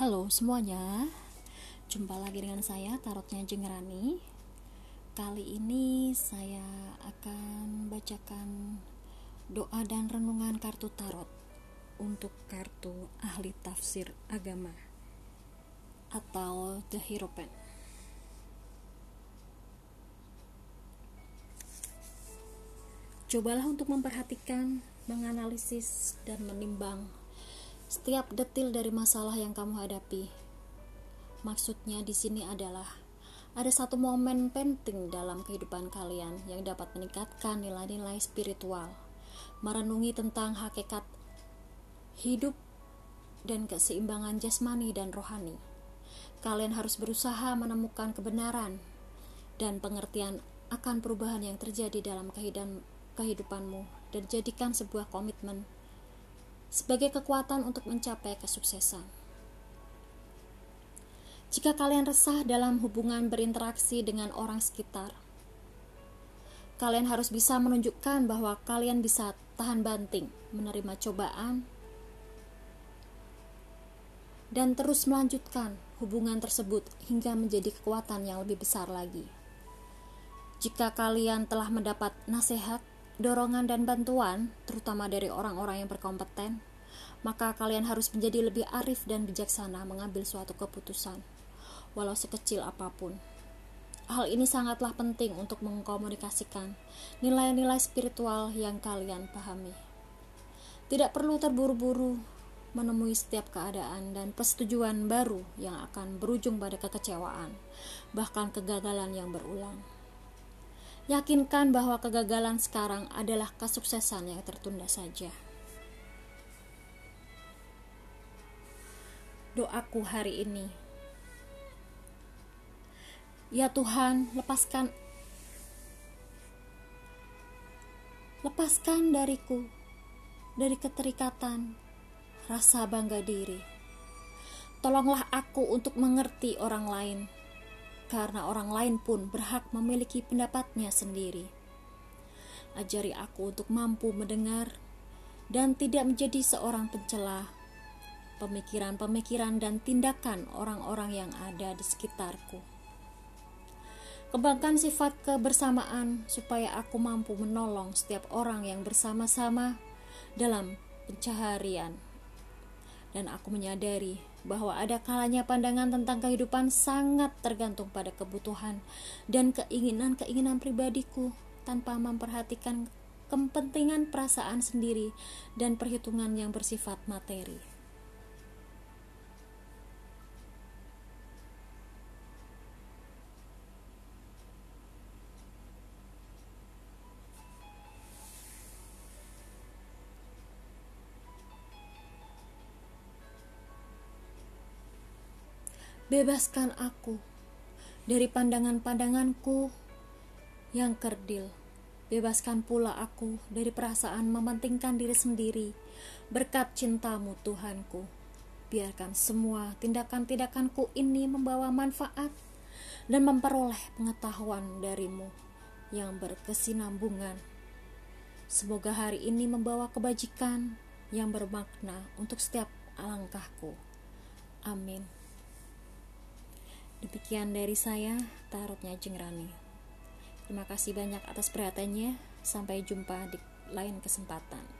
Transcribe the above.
Halo semuanya, jumpa lagi dengan saya Tarotnya Jengerani. Kali ini saya akan bacakan doa dan renungan kartu tarot untuk kartu ahli tafsir agama atau The Hierophant. Cobalah untuk memperhatikan, menganalisis, dan menimbang setiap detil dari masalah yang kamu hadapi. Maksudnya di sini adalah ada satu momen penting dalam kehidupan kalian yang dapat meningkatkan nilai-nilai spiritual, merenungi tentang hakikat hidup dan keseimbangan jasmani dan rohani. Kalian harus berusaha menemukan kebenaran dan pengertian akan perubahan yang terjadi dalam kehidupanmu dan jadikan sebuah komitmen sebagai kekuatan untuk mencapai kesuksesan. Jika kalian resah dalam hubungan berinteraksi dengan orang sekitar, kalian harus bisa menunjukkan bahwa kalian bisa tahan banting, menerima cobaan, dan terus melanjutkan hubungan tersebut hingga menjadi kekuatan yang lebih besar lagi. Jika kalian telah mendapat nasihat, dorongan dan bantuan, terutama dari orang-orang yang berkompeten, maka kalian harus menjadi lebih arif dan bijaksana mengambil suatu keputusan, walau sekecil apa pun. Hal ini sangatlah penting untuk mengkomunikasikan nilai-nilai spiritual yang kalian pahami. Tidak perlu terburu-buru menemui setiap keadaan dan persetujuan baru yang akan berujung pada kekecewaan, bahkan kegagalan yang berulang. Yakinkan bahwa kegagalan sekarang adalah kesuksesan yang tertunda saja. Doaku hari ini, ya Tuhan, lepaskan lepaskan dariku dari keterikatan rasa bangga diri. Tolonglah aku untuk mengerti orang lain karena orang lain pun berhak memiliki pendapatnya sendiri. Ajari aku untuk mampu mendengar dan tidak menjadi seorang pencela pemikiran-pemikiran dan tindakan orang-orang yang ada di sekitarku. Kembangkan sifat kebersamaan supaya aku mampu menolong setiap orang yang bersama-sama dalam pencaharian. Dan aku menyadari bahwa ada kalanya pandangan tentang kehidupan sangat tergantung pada kebutuhan dan keinginan-keinginan pribadiku tanpa memperhatikan kepentingan perasaan sendiri dan perhitungan yang bersifat materi. Bebaskan aku dari pandangan-pandanganku yang kerdil. Bebaskan pula aku dari perasaan mementingkan diri sendiri berkat cintamu Tuhanku. Biarkan semua tindakan-tindakanku ini membawa manfaat dan memperoleh pengetahuan darimu yang berkesinambungan. Semoga hari ini membawa kebajikan yang bermakna untuk setiap langkahku. Amin. Demikian dari saya, Tarotnya Jengrani. Terima kasih banyak atas perhatiannya. Sampai jumpa di lain kesempatan.